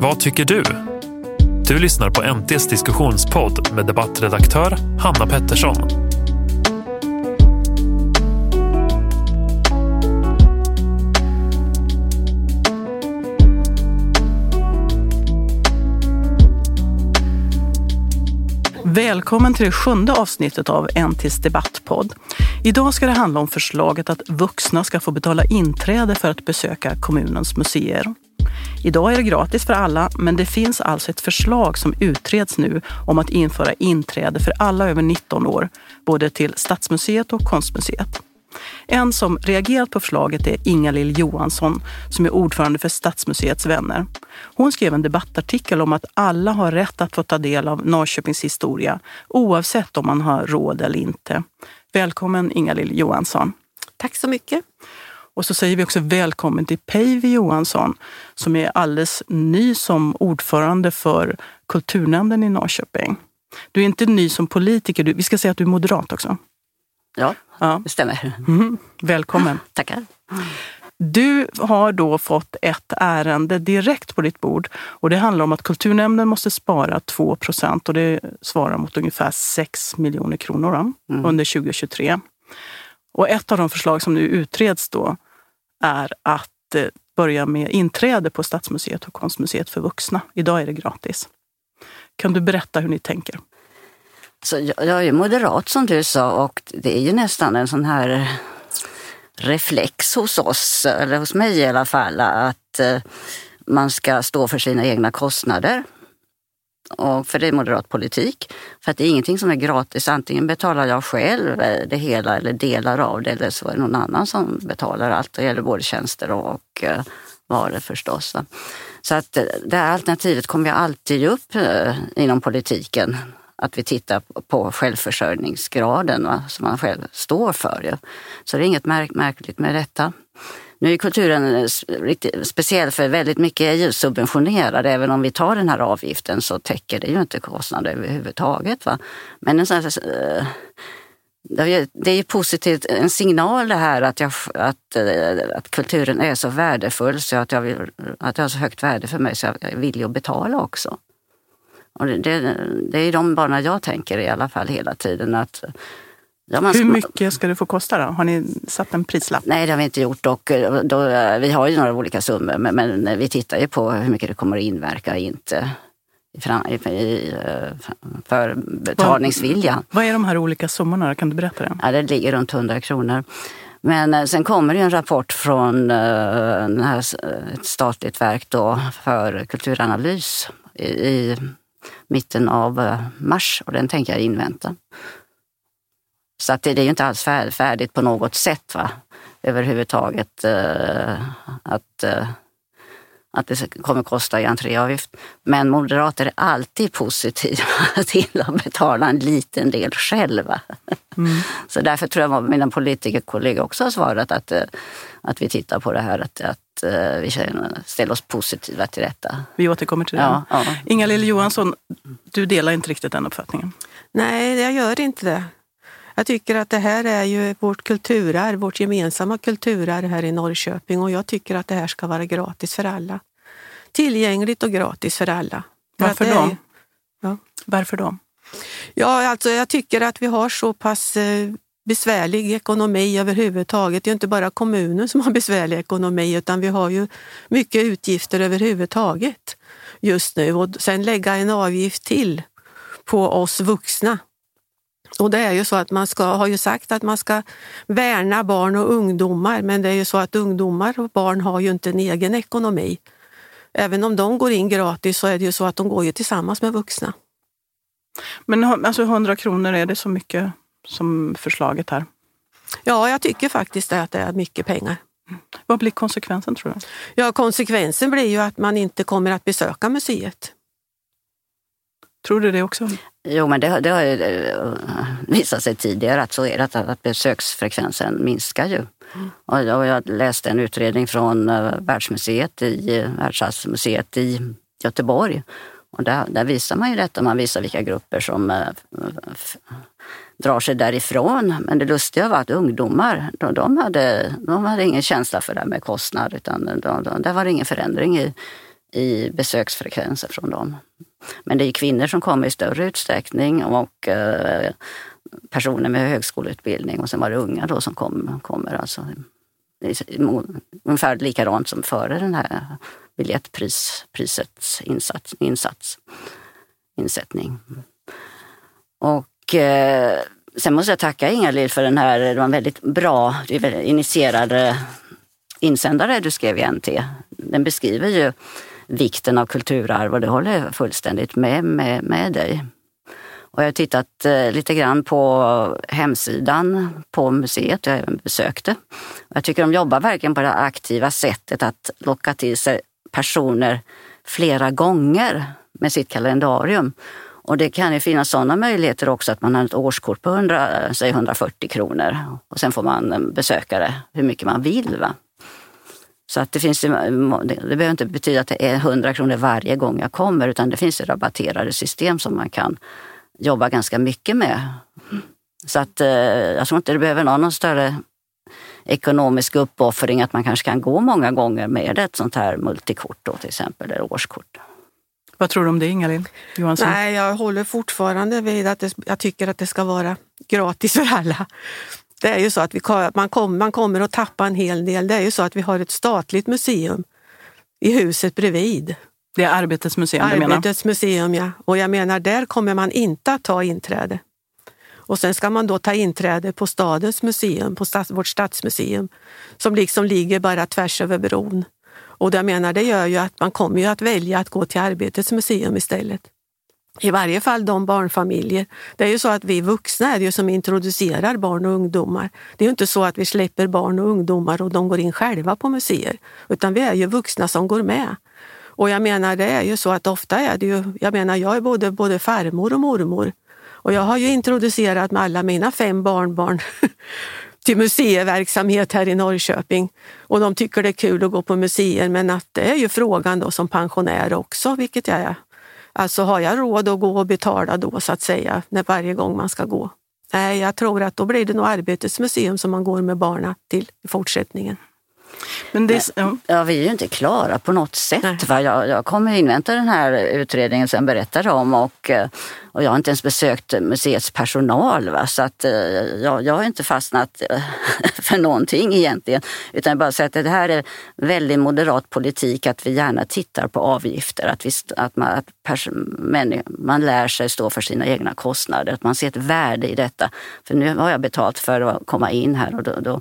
Vad tycker du? Du lyssnar på NTs diskussionspodd med debattredaktör Hanna Pettersson. Välkommen till det sjunde avsnittet av NTs debattpodd. Idag ska det handla om förslaget att vuxna ska få betala inträde för att besöka kommunens museer. Idag är det gratis för alla, men det finns alltså ett förslag som utreds nu om att införa inträde för alla över 19 år, både till Stadsmuseet och Konstmuseet. En som reagerat på förslaget är Inga-Lill Johansson som är ordförande för Stadsmuseets vänner. Hon skrev en debattartikel om att alla har rätt att få ta del av Norrköpings historia oavsett om man har råd eller inte. Välkommen Inga-Lill Johansson. Tack så mycket. Och så säger vi också välkommen till Päivi Johansson som är alldeles ny som ordförande för kulturnämnden i Norrköping. Du är inte ny som politiker, vi ska säga att du är moderat också. Ja, ja. det stämmer. Mm. Välkommen. Tackar. Du har då fått ett ärende direkt på ditt bord och det handlar om att kulturnämnden måste spara 2 procent och det svarar mot ungefär 6 miljoner kronor mm. under 2023. Och ett av de förslag som nu utreds då är att eh, börja med inträde på Stadsmuseet och Konstmuseet för vuxna. Idag är det gratis. Kan du berätta hur ni tänker? Så jag är moderat som du sa och det är ju nästan en sån här reflex hos oss, eller hos mig i alla fall, att eh, man ska stå för sina egna kostnader. Och för det är moderat politik. För att det är ingenting som är gratis. Antingen betalar jag själv eh, det hela eller delar av det eller så är det någon annan som betalar allt. Det gäller både tjänster och eh, varor förstås. Så att eh, det här alternativet kommer jag alltid upp inom politiken att vi tittar på självförsörjningsgraden va, som man själv står för. Ja. Så det är inget märk märkligt med detta. Nu är kulturen eh, riktigt speciell för väldigt mycket är ju subventionerad. Även om vi tar den här avgiften så täcker det ju inte kostnader överhuvudtaget. Va? Men en sån här, eh, det är ju positivt, en signal det här att, jag, att, eh, att kulturen är så värdefull så att jag, vill, att det har så högt värde för mig så jag vill ju betala också. Och det, det, det är de banorna jag tänker i alla fall hela tiden. Att, ja, Hur mycket ska det få kosta då? Har ni satt en prislapp? Nej, det har vi inte gjort. Och eh, då, vi har ju några olika summor, men, men, vi tittar ju på hur mycket det kommer att inverka inte i, i, för betalningsviljan. Vad, är de här olika summorna? Kan du berätta det? Ja, det ligger runt 100 kronor. Men eh, sen kommer det en rapport från ett statligt verk då för kulturanalys i, mitten av eh, mars och den tänker jag invänta. Så att det, det är ju inte alls färdigt på något sätt va? överhuvudtaget uh, att, uh, att det kommer kosta i entréavgift. Men moderater är alltid positiva till att betala en liten del själva. Mm. Så därför tror jag att mina politikerkollegor också har svarat att, att vi tittar på det här att, att Eh, vi ställer oss positiva till detta. Vi återkommer till det. Ja, ja. Inga-Lill Johansson, du delar inte riktigt den uppfattningen? Nej, jag gör inte det. Jag tycker att det här är ju vårt kulturarv, vårt gemensamma kulturarv här i Norrköping och jag tycker att det här ska vara gratis för alla. Tillgängligt och gratis för alla. Varför för då? ja. Varför då? Ja, alltså jag tycker att vi har så pass eh, besvärlig ekonomi överhuvudtaget. Det är inte bara kommunen som har besvärlig ekonomi utan vi har ju mycket utgifter överhuvudtaget just nu. Och sen lägga en avgift till på oss vuxna. Och det är ju så att man ska, har ju sagt att man ska värna barn och ungdomar men det är ju så att ungdomar och barn har ju inte en egen ekonomi. Även om de går in gratis så är det ju så att de går ju tillsammans med vuxna. Men alltså 100 kronor, är det så mycket? som förslaget här? Ja, jag tycker faktiskt att det är mycket pengar. Vad blir konsekvensen tror du? Ja, konsekvensen blir ju att man inte kommer att besöka museet. Tror du det också? Jo, men det, det har ju eh, visat sig tidigare att så är det, att besöksfrekvensen minskar ju. Mm. Och jag läste en utredning från eh, Världsmuseet i, Världsarvsmuseet i Göteborg. Och där, där, visar man ju detta, man visar vilka grupper som eh, drar sig därifrån. Men det lustiga var att ungdomar, de, de hade, de hade ingen känsla för det här med kostnad utan de, de, där var det ingen förändring i, i besöksfrekvenser från dem. Men det är kvinnor som kommer i större utsträckning och eh, personer med högskoleutbildning och sen var det unga då som kom, kommer. Alltså, ungefär likadant som före den här biljettprisets insats, insats, insättning. Och eh, sen måste jag tacka Inga-Lill för den här, det var en väldigt bra initierad insändare du skrev i NT. Den beskriver ju vikten av kulturarv och det håller jag fullständigt med, med, med dig. Och jag har tittat eh, lite grann på hemsidan på museet, jag även besökte. Jag tycker de jobbar verkligen på det aktiva sättet att locka till sig personer flera gånger med sitt kalendarium. Och det kan ju finnas sådana möjligheter också att man har ett årskort på 100, säg 140 kronor och sen får man besöka det hur mycket man vill. Va? Så att det, finns, det behöver inte betyda att det är 100 kronor varje gång jag kommer utan det finns rabatterade system som man kan jobba ganska mycket med. Så att eh, jag tror inte det behöver någon större ekonomisk uppoffring att man kanske kan gå många gånger med ett sånt här multikort då, till exempel, eller årskort. Vad tror du om det Ingalill Johansson? Nej, jag håller fortfarande vid att det, jag tycker att det ska vara gratis för alla. Det är ju så att vi, man, kom, man kommer att tappa en hel del. Det är ju så att vi har ett statligt museum i huset bredvid. Det är Arbetets museum Arbetets museum, ja. Och jag menar, där kommer man inte att ta inträde. Och sen ska man då ta inträde på stadens museum, på stads, vårt stadsmuseum, som liksom ligger bara tvärs över bron. Och jag menar, det gör ju att man kommer ju att välja att gå till Arbetets museum istället. I varje fall de barnfamiljer. Det är ju så att vi vuxna är det ju som introducerar barn och ungdomar. Det är ju inte så att vi släpper barn och ungdomar och de går in själva på museer, utan vi är ju vuxna som går med. Och jag menar, det är ju så att ofta är det ju, jag menar, jag är både, både farmor och mormor och jag har ju introducerat med alla mina fem barnbarn till museiverksamhet här i Norrköping. Och de tycker det är kul att gå på museer men att det är ju frågan då som pensionär också, vilket jag är. Alltså har jag råd att gå och betala då så att säga, när varje gång man ska gå? Nej, jag tror att då blir det nog Arbetets museum som man går med barna till i fortsättningen. Men det, ja. ja. vi är ju inte klara på något sätt. Va? Jag, jag kommer invänta den här utredningen som berättar om och, eh, och jag har inte ens besökt museets personal. Va? Så att, eh, jag, jag har inte fastnat eh, för någonting egentligen. Utan jag bara säger att det här är väldigt moderat politik att vi gärna tittar på avgifter. Att, vi, att, man, att pers, man, man lär sig stå för sina egna kostnader. Att man ser ett värde i detta. För nu har jag betalt för att komma in här och då, då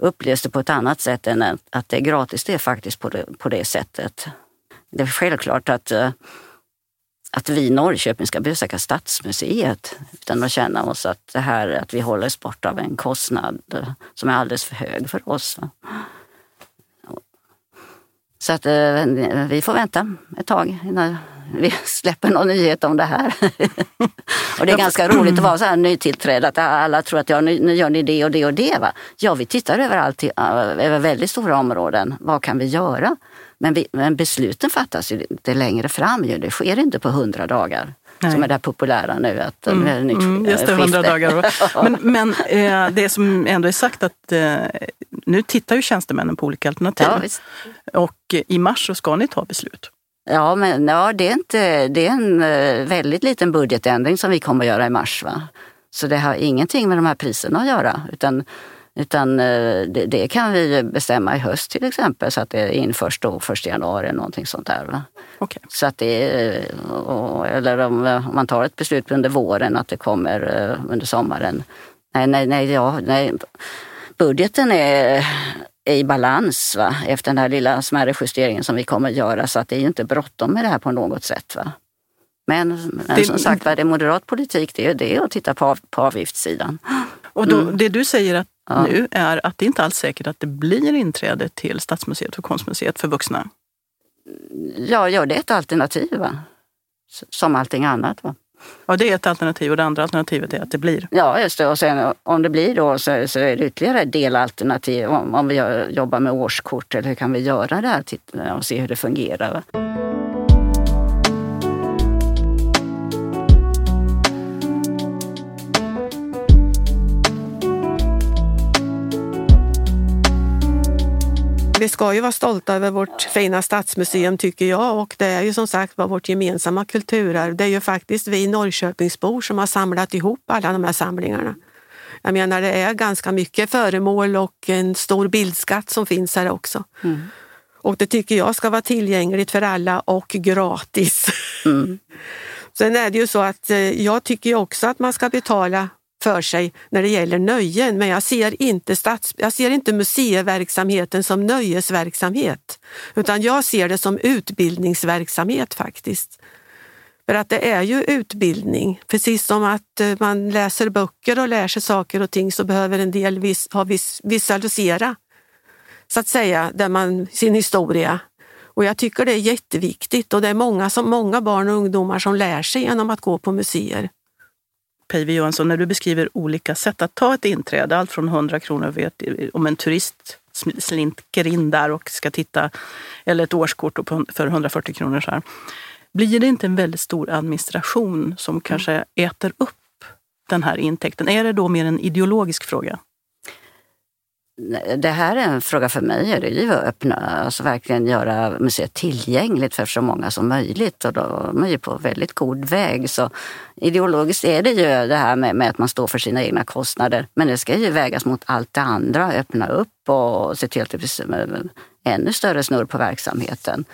upplevs det på ett annat sätt än att det är gratis. Det är faktiskt på det, på det sättet. Det är självklart att, eh, att vi i Norrköping ska besöka Stadsmuseet utan att känna oss att, det här, att vi hålls borta av en kostnad eh, som är alldeles för hög för oss. Så att eh, vi får vänta ett tag innan vi släpper någon nyhet om det här. och det är ganska roligt att vara så här nytillträdd, att alla tror att ja, nu, gör ni det och det och det. Va? Ja, vi tittar överallt, över väldigt stora områden. Vad kan vi göra? Men, vi, men besluten fattas ju lite längre fram. Ju. Det sker inte på hundra dagar. Nej. Som är det populära nu. Att mm, är nytt, mm, just det, hundra dagar. men men eh, det som ändå är sagt att eh, nu tittar ju tjänstemännen på olika alternativ. Ja, och i mars så ska ni ta beslut. Ja, men ja, det, är inte, det är en eh, väldigt liten budgetändring som vi kommer att göra i mars. Va? Så det har ingenting med de här priserna att göra. Utan, utan eh, det, det kan vi bestämma i höst till exempel så att det införs då 1 januari eller någonting sånt där. Va? Okay. Så att det eller om, om man tar ett beslut under våren att det kommer eh, under sommaren. Nej, nej, nej, ja, nej. Budgeten är i balans va? efter den här lilla smärre justeringen som vi kommer att göra. Så att det är ju inte bråttom med det här på något sätt. Va? Men, men det, som sagt det är moderat politik det är det att titta på, på avgiftssidan. Och då, mm. det du säger att ja. nu är att det inte alls säkert att det blir inträde till Stadsmuseet och Konstmuseet för vuxna? Ja, ja det är ett alternativ. Va? Som allting annat. Va? Ja, det är ett alternativ och det andra alternativet är att det blir. Ja, just det. Och sen om det blir då så, så är det ytterligare ett delalternativ. Om, om vi jobbar med årskort eller hur kan vi göra det här och se hur det fungerar. Vi ska ju vara stolta över vårt fina stadsmuseum tycker jag och det är ju som sagt var vårt gemensamma kulturarv. Det är ju faktiskt vi Norrköpingsbor som har samlat ihop alla de här samlingarna. Jag menar det är ganska mycket föremål och en stor bildskatt som finns här också. Mm. Och det tycker jag ska vara tillgängligt för alla och gratis. Mm. Sen är det ju så att eh, jag tycker också att man ska betala för sig när det gäller nöjen, men jag ser inte, stats, jag ser inte museiverksamheten som nöjesverksamhet, utan jag ser det som utbildningsverksamhet faktiskt. För att det är ju utbildning. Precis som att eh, man läser böcker och lär sig saker och ting så behöver en del vis, ha vis, visualisera, så att säga, där man, sin historia. Och jag tycker det är jätteviktigt och det är många, som, många barn och ungdomar som lär sig genom att gå på museer. Päivi Johansson, när du beskriver olika sätt att ta ett inträde, allt från 100 kronor vet, om en turist slinker in där och ska titta, eller ett årskort för 140 kronor. Så här. Blir det inte en väldigt stor administration som kanske äter upp den här intäkten? Är det då mer en ideologisk fråga? Det här är en fråga för mig, är det ju att öppna, alltså verkligen göra museet tillgängligt för så många som möjligt och då är man ju på väldigt god väg. Så ideologiskt är det ju det här med, med att man står för sina egna kostnader, men det ska ju vägas mot allt det andra, öppna upp och se till att det blir ännu större snurr på verksamheten.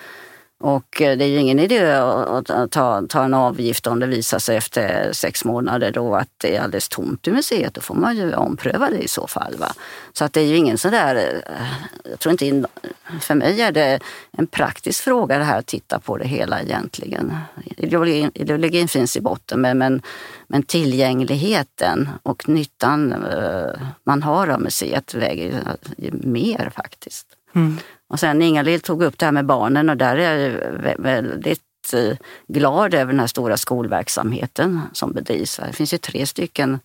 Och eh, det är ju ingen idé att ta, ta en avgift om det visar sig efter sex månader då att det är alldeles tomt i museet. Då får man ju ompröva det i så fall. Va? Så att det är ju ingen sån där... Eh, jag tror inte, in, för mig är det en praktisk fråga det här att titta på det hela egentligen. Ideologin, ideologin finns i botten men, men, men tillgängligheten och nyttan eh, man har av museet väger ju mer faktiskt. Mm. Och sen Inga-Lill tog upp det här med barnen och där är jag väldigt eh, glad över den här stora skolverksamheten som bedrivs. Det finns ju tre stycken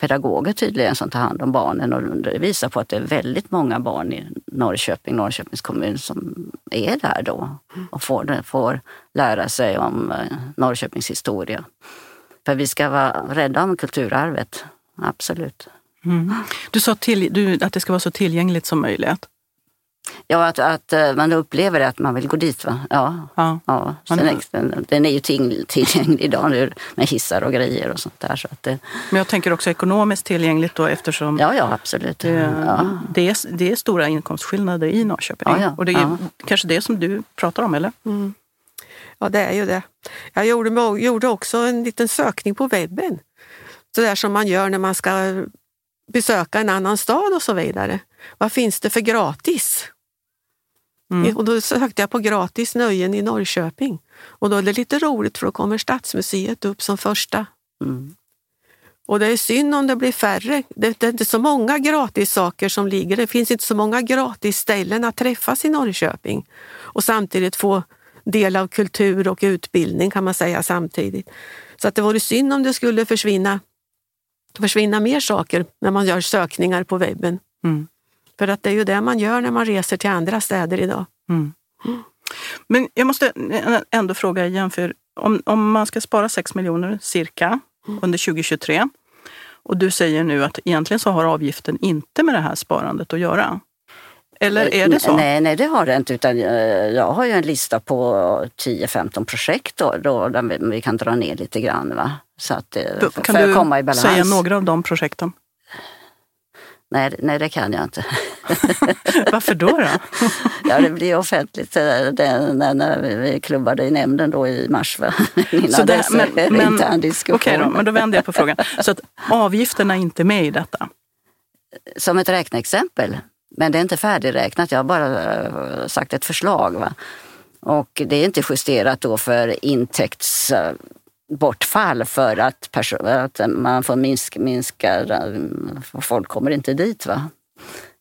pedagoger tydligen som tar hand om barnen och det visar på att det är väldigt många barn i Norrköping, Norrköpings kommun som är där då och får, får lära sig om eh, Norrköpings historia. För vi ska vara rädda om kulturarvet, absolut. Mm. Du sa till, du, att det ska vara så tillgängligt som möjligt. Ja, att, att eh, man upplever att man vill gå dit. Va? Ja, ja. ja. Sen, den, den är ju tillgänglig idag nu med hissar och grejer och sånt där. Så att det... Men jag tänker också ekonomiskt tillgängligt då eftersom ja, ja, absolut. Det, ja. Det, är, det är stora inkomstskillnader i Norrköping. Ja, ja. Och det är ja. kanske det som du pratar om, eller? Mm. Ja, det är ju det. Jag gjorde, gjorde också en liten sökning på webben. Så där som man gör när man ska besöka en annan stad och så vidare. Vad finns det för gratis? Mm. Och då sökte jag på gratis nöjen i Norrköping. Och då är det lite roligt för då kommer Stadsmuseet upp som första. Mm. Och det är synd om det blir färre. Det, det är inte så många gratis saker som ligger. Det finns inte så många gratis ställen att träffas i Norrköping och samtidigt få del av kultur och utbildning kan man säga samtidigt. Så att det vore synd om det skulle försvinna, försvinna mer saker när man gör sökningar på webben. Mm. För att det är ju det man gör när man reser till andra städer idag. Mm. Men jag måste ändå fråga igen, för om, om man ska spara 6 miljoner cirka mm. under 2023 och du säger nu att egentligen så har avgiften inte med det här sparandet att göra. Eller är det så? Nej, nej det har det inte. Utan eh, jag har ju en lista på 10-15 projekt då, då, där vi kan dra ner lite grann. Va? Så att, eh, för, kan du komma i balans. säga några av de projekten? Nej, nej, det kan jag inte. Varför då? då? ja, det blir offentligt det, när, när vi klubbade i nämnden då i mars. Innan så det, men, men, Okej okay då, men då vänder jag på frågan. Så att avgifterna är inte med i detta? Som ett räkneexempel. Men det är inte färdigräknat, jag har bara eh, sagt ett förslag. Va? Och det är inte justerat då för intäkts bortfall för att, att man får minska, minska, folk kommer inte dit. Va?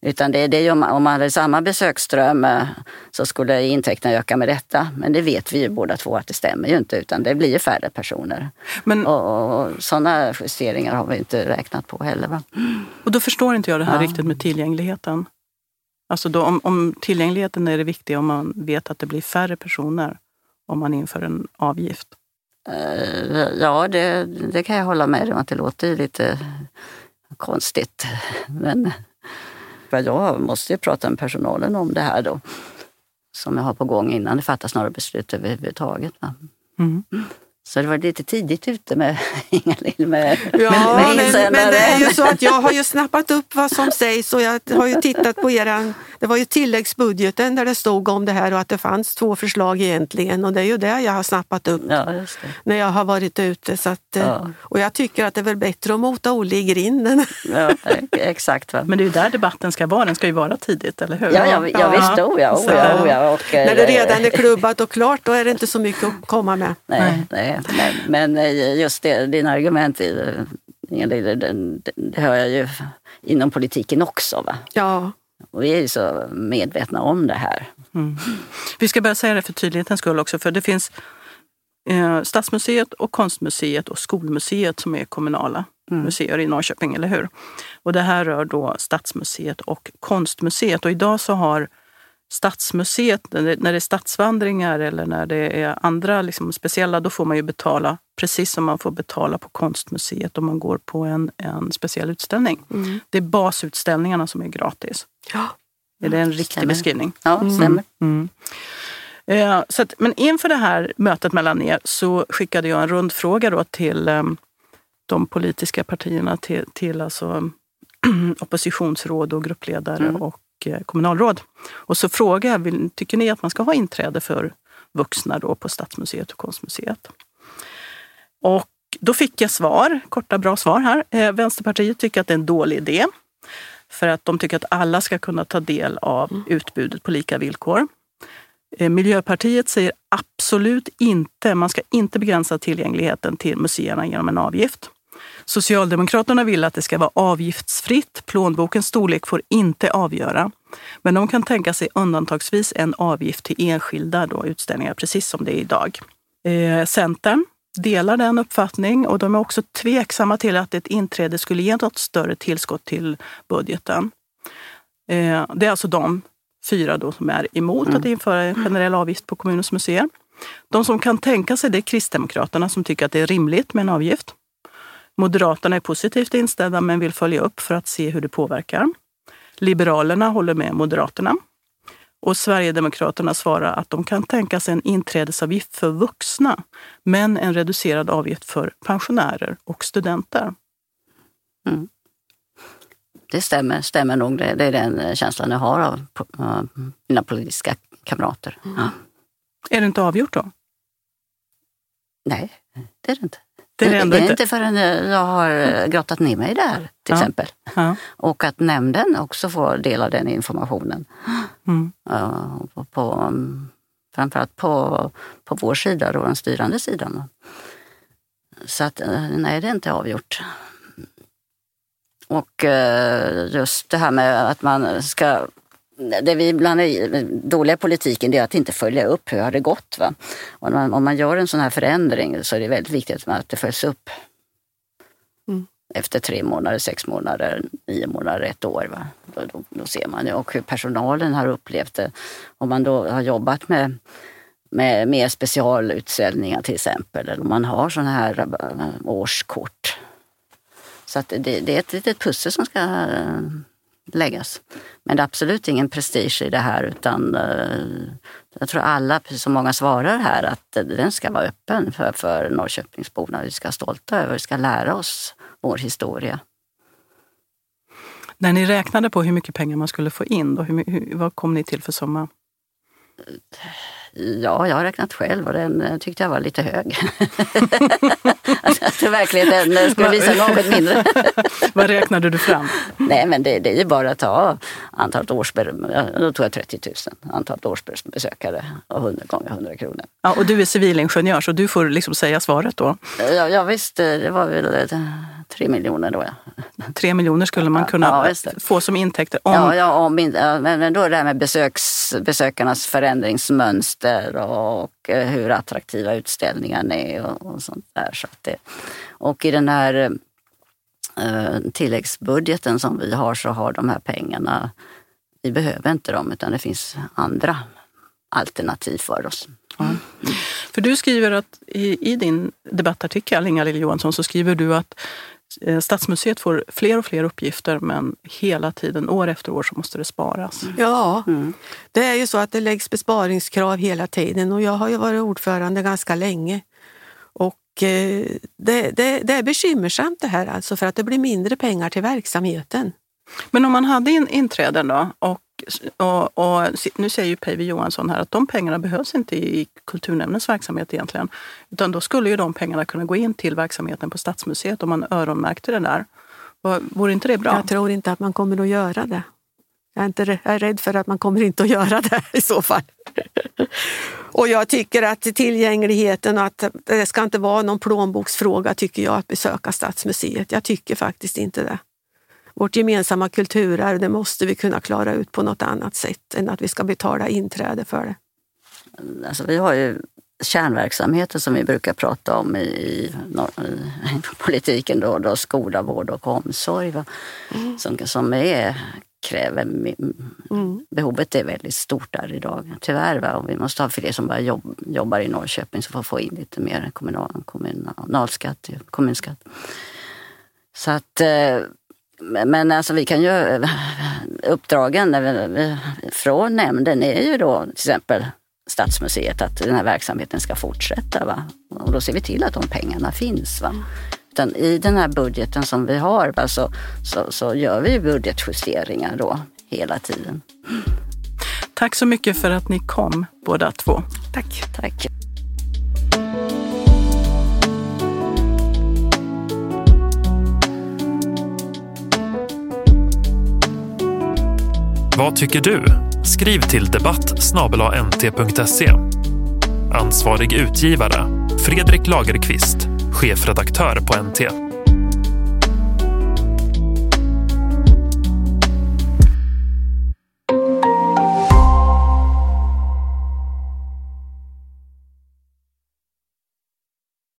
Utan det, det om, om man hade samma besöksström eh, så skulle intäkterna öka med detta. Men det vet vi ju båda två att det stämmer ju inte utan det blir ju färre personer. Men, och, och sådana justeringar har vi inte räknat på heller. Va? Och då förstår inte jag det här ja. riktigt med tillgängligheten. Alltså då, om, om tillgängligheten är det viktiga om man vet att det blir färre personer om man inför en avgift. Eh, ja, det, det kan jag hålla med om att det låter lite konstigt. Men... jag måste ju prata med personalen om det här då. Som jag har på gång innan det fattas några beslut överhuvudtaget. Va? Mm. Så det var lite tidigt ute med Inga-Lill med, Ja, med men, men insändare. det är ju så att jag har ju snappat upp vad som sägs och jag har ju tittat på eran, det var ju tilläggsbudgeten där det stod om det här och att det fanns två förslag egentligen och det är ju det jag har snappat upp Ja, just det. när jag har varit ute. Så att, eh, Ja. Och jag tycker att det är väl bättre att mota Olle i grinden. Ja, exakt. Va? Men det är ju där debatten ska vara, den ska ju vara tidigt, eller hur? Ja, ja, ja visst, oh ja, oh ja, oh ja. Och, eh, När det redan är klubbat och klart då är det inte så mycket att komma med. Nej, nej. Men, men eh, just det, dina argument, det, det, det hör jag ju inom politiken också. Va? Ja, Och vi är ju så medvetna om det här. Mm. Vi ska bara säga det för tydlighetens skull också, för det finns eh, Stadsmuseet och Konstmuseet och Skolmuseet som är kommunala museer i Norrköping, eller hur? Och det här rör då Stadsmuseet och Konstmuseet. Och idag så har Stadsmuseet, när det är stadsvandringar eller när det är andra liksom speciella, då får man ju betala precis som man får betala på Konstmuseet om man går på en, en speciell utställning. Det är basutställningarna som är gratis. ja. Är det en riktig Stämmer. beskrivning? Ja, stämmer. Mm. Eh, Så att, men inför det här mötet mellan er så skickade jag en rundfråga då till eh, de politiska partierna, till, till alltså, oppositionsråd och gruppledare och eh, kommunalråd. Och så frågade jag, tycker ni att man ska ha inträde för vuxna då på Stadsmuseet och Konstmuseet? Och då fick jag svar, korta bra svar här. Eh, Vänsterpartiet tycker att det är en dålig idé. För att de tycker att alla ska kunna ta del av utbudet på lika villkor. Eh, Miljöpartiet säger absolut inte, man ska inte begränsa tillgängligheten till museerna genom en avgift. Socialdemokraterna vill att det ska vara avgiftsfritt. Plånbokens storlek får inte avgöra. Men de kan tänka sig undantagsvis en avgift till enskilda då, utställningar, precis som det är idag. Eh, Centern delar den uppfattning och de är också tveksamma till att ett inträde skulle ge något större tillskott till budgeten. Eh, det är alltså de fyra då som är emot att införa en generell avgift på kommunens museer. De som kan tänka sig det är Kristdemokraterna som tycker att det är rimligt med en avgift. Moderaterna är positivt inställda men vill följa upp för att se hur det påverkar. Liberalerna håller med Moderaterna. Och Sverigedemokraterna svarar att de kan tänka sig en inträdesavgift för vuxna men en reducerad avgift för pensionärer och studenter. Det stämmer, stämmer nog. Det, det är den känslan jag har av uh, mina politiska kamrater. Ja. Är det inte avgjort då? Nej, det är det inte. Det är det är inte. förrän jag har grottat ner mig här, till Ja. exempel. Ja. Och att nämnden också får del av den informationen. Mm. På, på, framförallt på, på vår sida, då, den styrande sidan. Så att eh, nej, det är inte avgjort. Och eh, just det här med att man ska... Det vi ibland är dåliga politiken är att inte följa upp hur har det gått. Va? Och om, man, om man gör en sån här förändring så är det väldigt viktigt att det följs upp. Mm. Efter tre månader, sex månader, nio månader, ett år. Va? Då, då, då ser man ju och hur personalen har upplevt det. Om man då har jobbat med med mer specialutställningar till exempel. Eller om man har sådana här eh, årskort. Så det, det är ett litet pussel som ska läggas. Men det är absolut ingen prestige i det här utan eh, jag tror alla, precis som många svarar här, att den ska vara öppen för, för Norrköpingsborna. Vi ska vara stolta över, vi ska lära oss vår historia. När ni räknade på hur mycket pengar man skulle få in, då, hur, hur, vad kom ni till för summa? Ja, jag har räknat själv och den eh, tyckte jag var lite hög. alltså, den eh, skulle visa något mindre. Vad räknade du fram? Nej, men det, det är ju bara att ta antalet årsbesökare, då tog jag 30 000, antalet årsbesökare och 100 gånger 100 kronor. Ja, och du är civilingenjör så du får liksom säga svaret då. Ja, ja visst, eh, det var väl tre miljoner då. Ja, Tre miljoner skulle man kunna ja, få som intäkter om ja, ja, om, in- men då det här med besöks, besökarnas förändringsmönster och eh, hur attraktiva utställningarna är och, och sånt där. Så att det, och i den här eh, tilläggsbudgeten som vi har så har de här pengarna, vi behöver inte dem utan det finns andra alternativ för oss. För du skriver att i, i din debattartikel, Inga-Lill Johansson, så skriver du att Stadsmuseet får fler och fler uppgifter men hela tiden, år efter år, så måste det sparas. Ja, mm. det är ju så att det läggs besparingskrav hela tiden och jag har ju varit ordförande ganska länge. Och eh, det, det, det är bekymmersamt det här alltså för att det blir mindre pengar till verksamheten. Men om man hade in, inträden då och och, och, nu säger ju Päivi Johansson här att de pengarna behövs inte i kulturnämndens verksamhet egentligen. Utan då skulle ju de pengarna kunna gå in till verksamheten på Stadsmuseet om man öronmärkte det där. Vore inte det bra? Jag tror inte att man kommer att göra det. Jag är, inte, jag är rädd för att man kommer inte att göra det i så fall. och jag tycker att tillgängligheten, att det ska inte vara någon plånboksfråga tycker jag att besöka Stadsmuseet. Jag tycker faktiskt inte det vårt gemensamma kulturarv, det måste vi kunna klara ut på något annat sätt än att vi ska betala inträde för det. Alltså, vi har ju kärnverksamheter som vi brukar prata om i, i, i politiken, då, då, skola, vård och omsorg. Mm. Som, som är, kräver, mm. behovet är väldigt stort där idag, tyvärr. Va? Och vi måste ha fler som bara jobb, jobbar i Norrköping som får få in lite mer kommunal, kommunalskatt, kommunskatt. Så att eh, men alltså vi kan ju, uppdragen från nämnden är ju då till exempel Stadsmuseet att den här verksamheten ska fortsätta. Va? Och då ser vi till att de pengarna finns. Va? Utan I den här budgeten som vi har va, så, så, så gör vi budgetjusteringar då hela tiden. Tack så mycket för att ni kom båda två. Tack. Tack. Vad tycker du? Skriv till debatt nt.se. Ansvarig utgivare Fredrik Lagerqvist, chefredaktör på NT.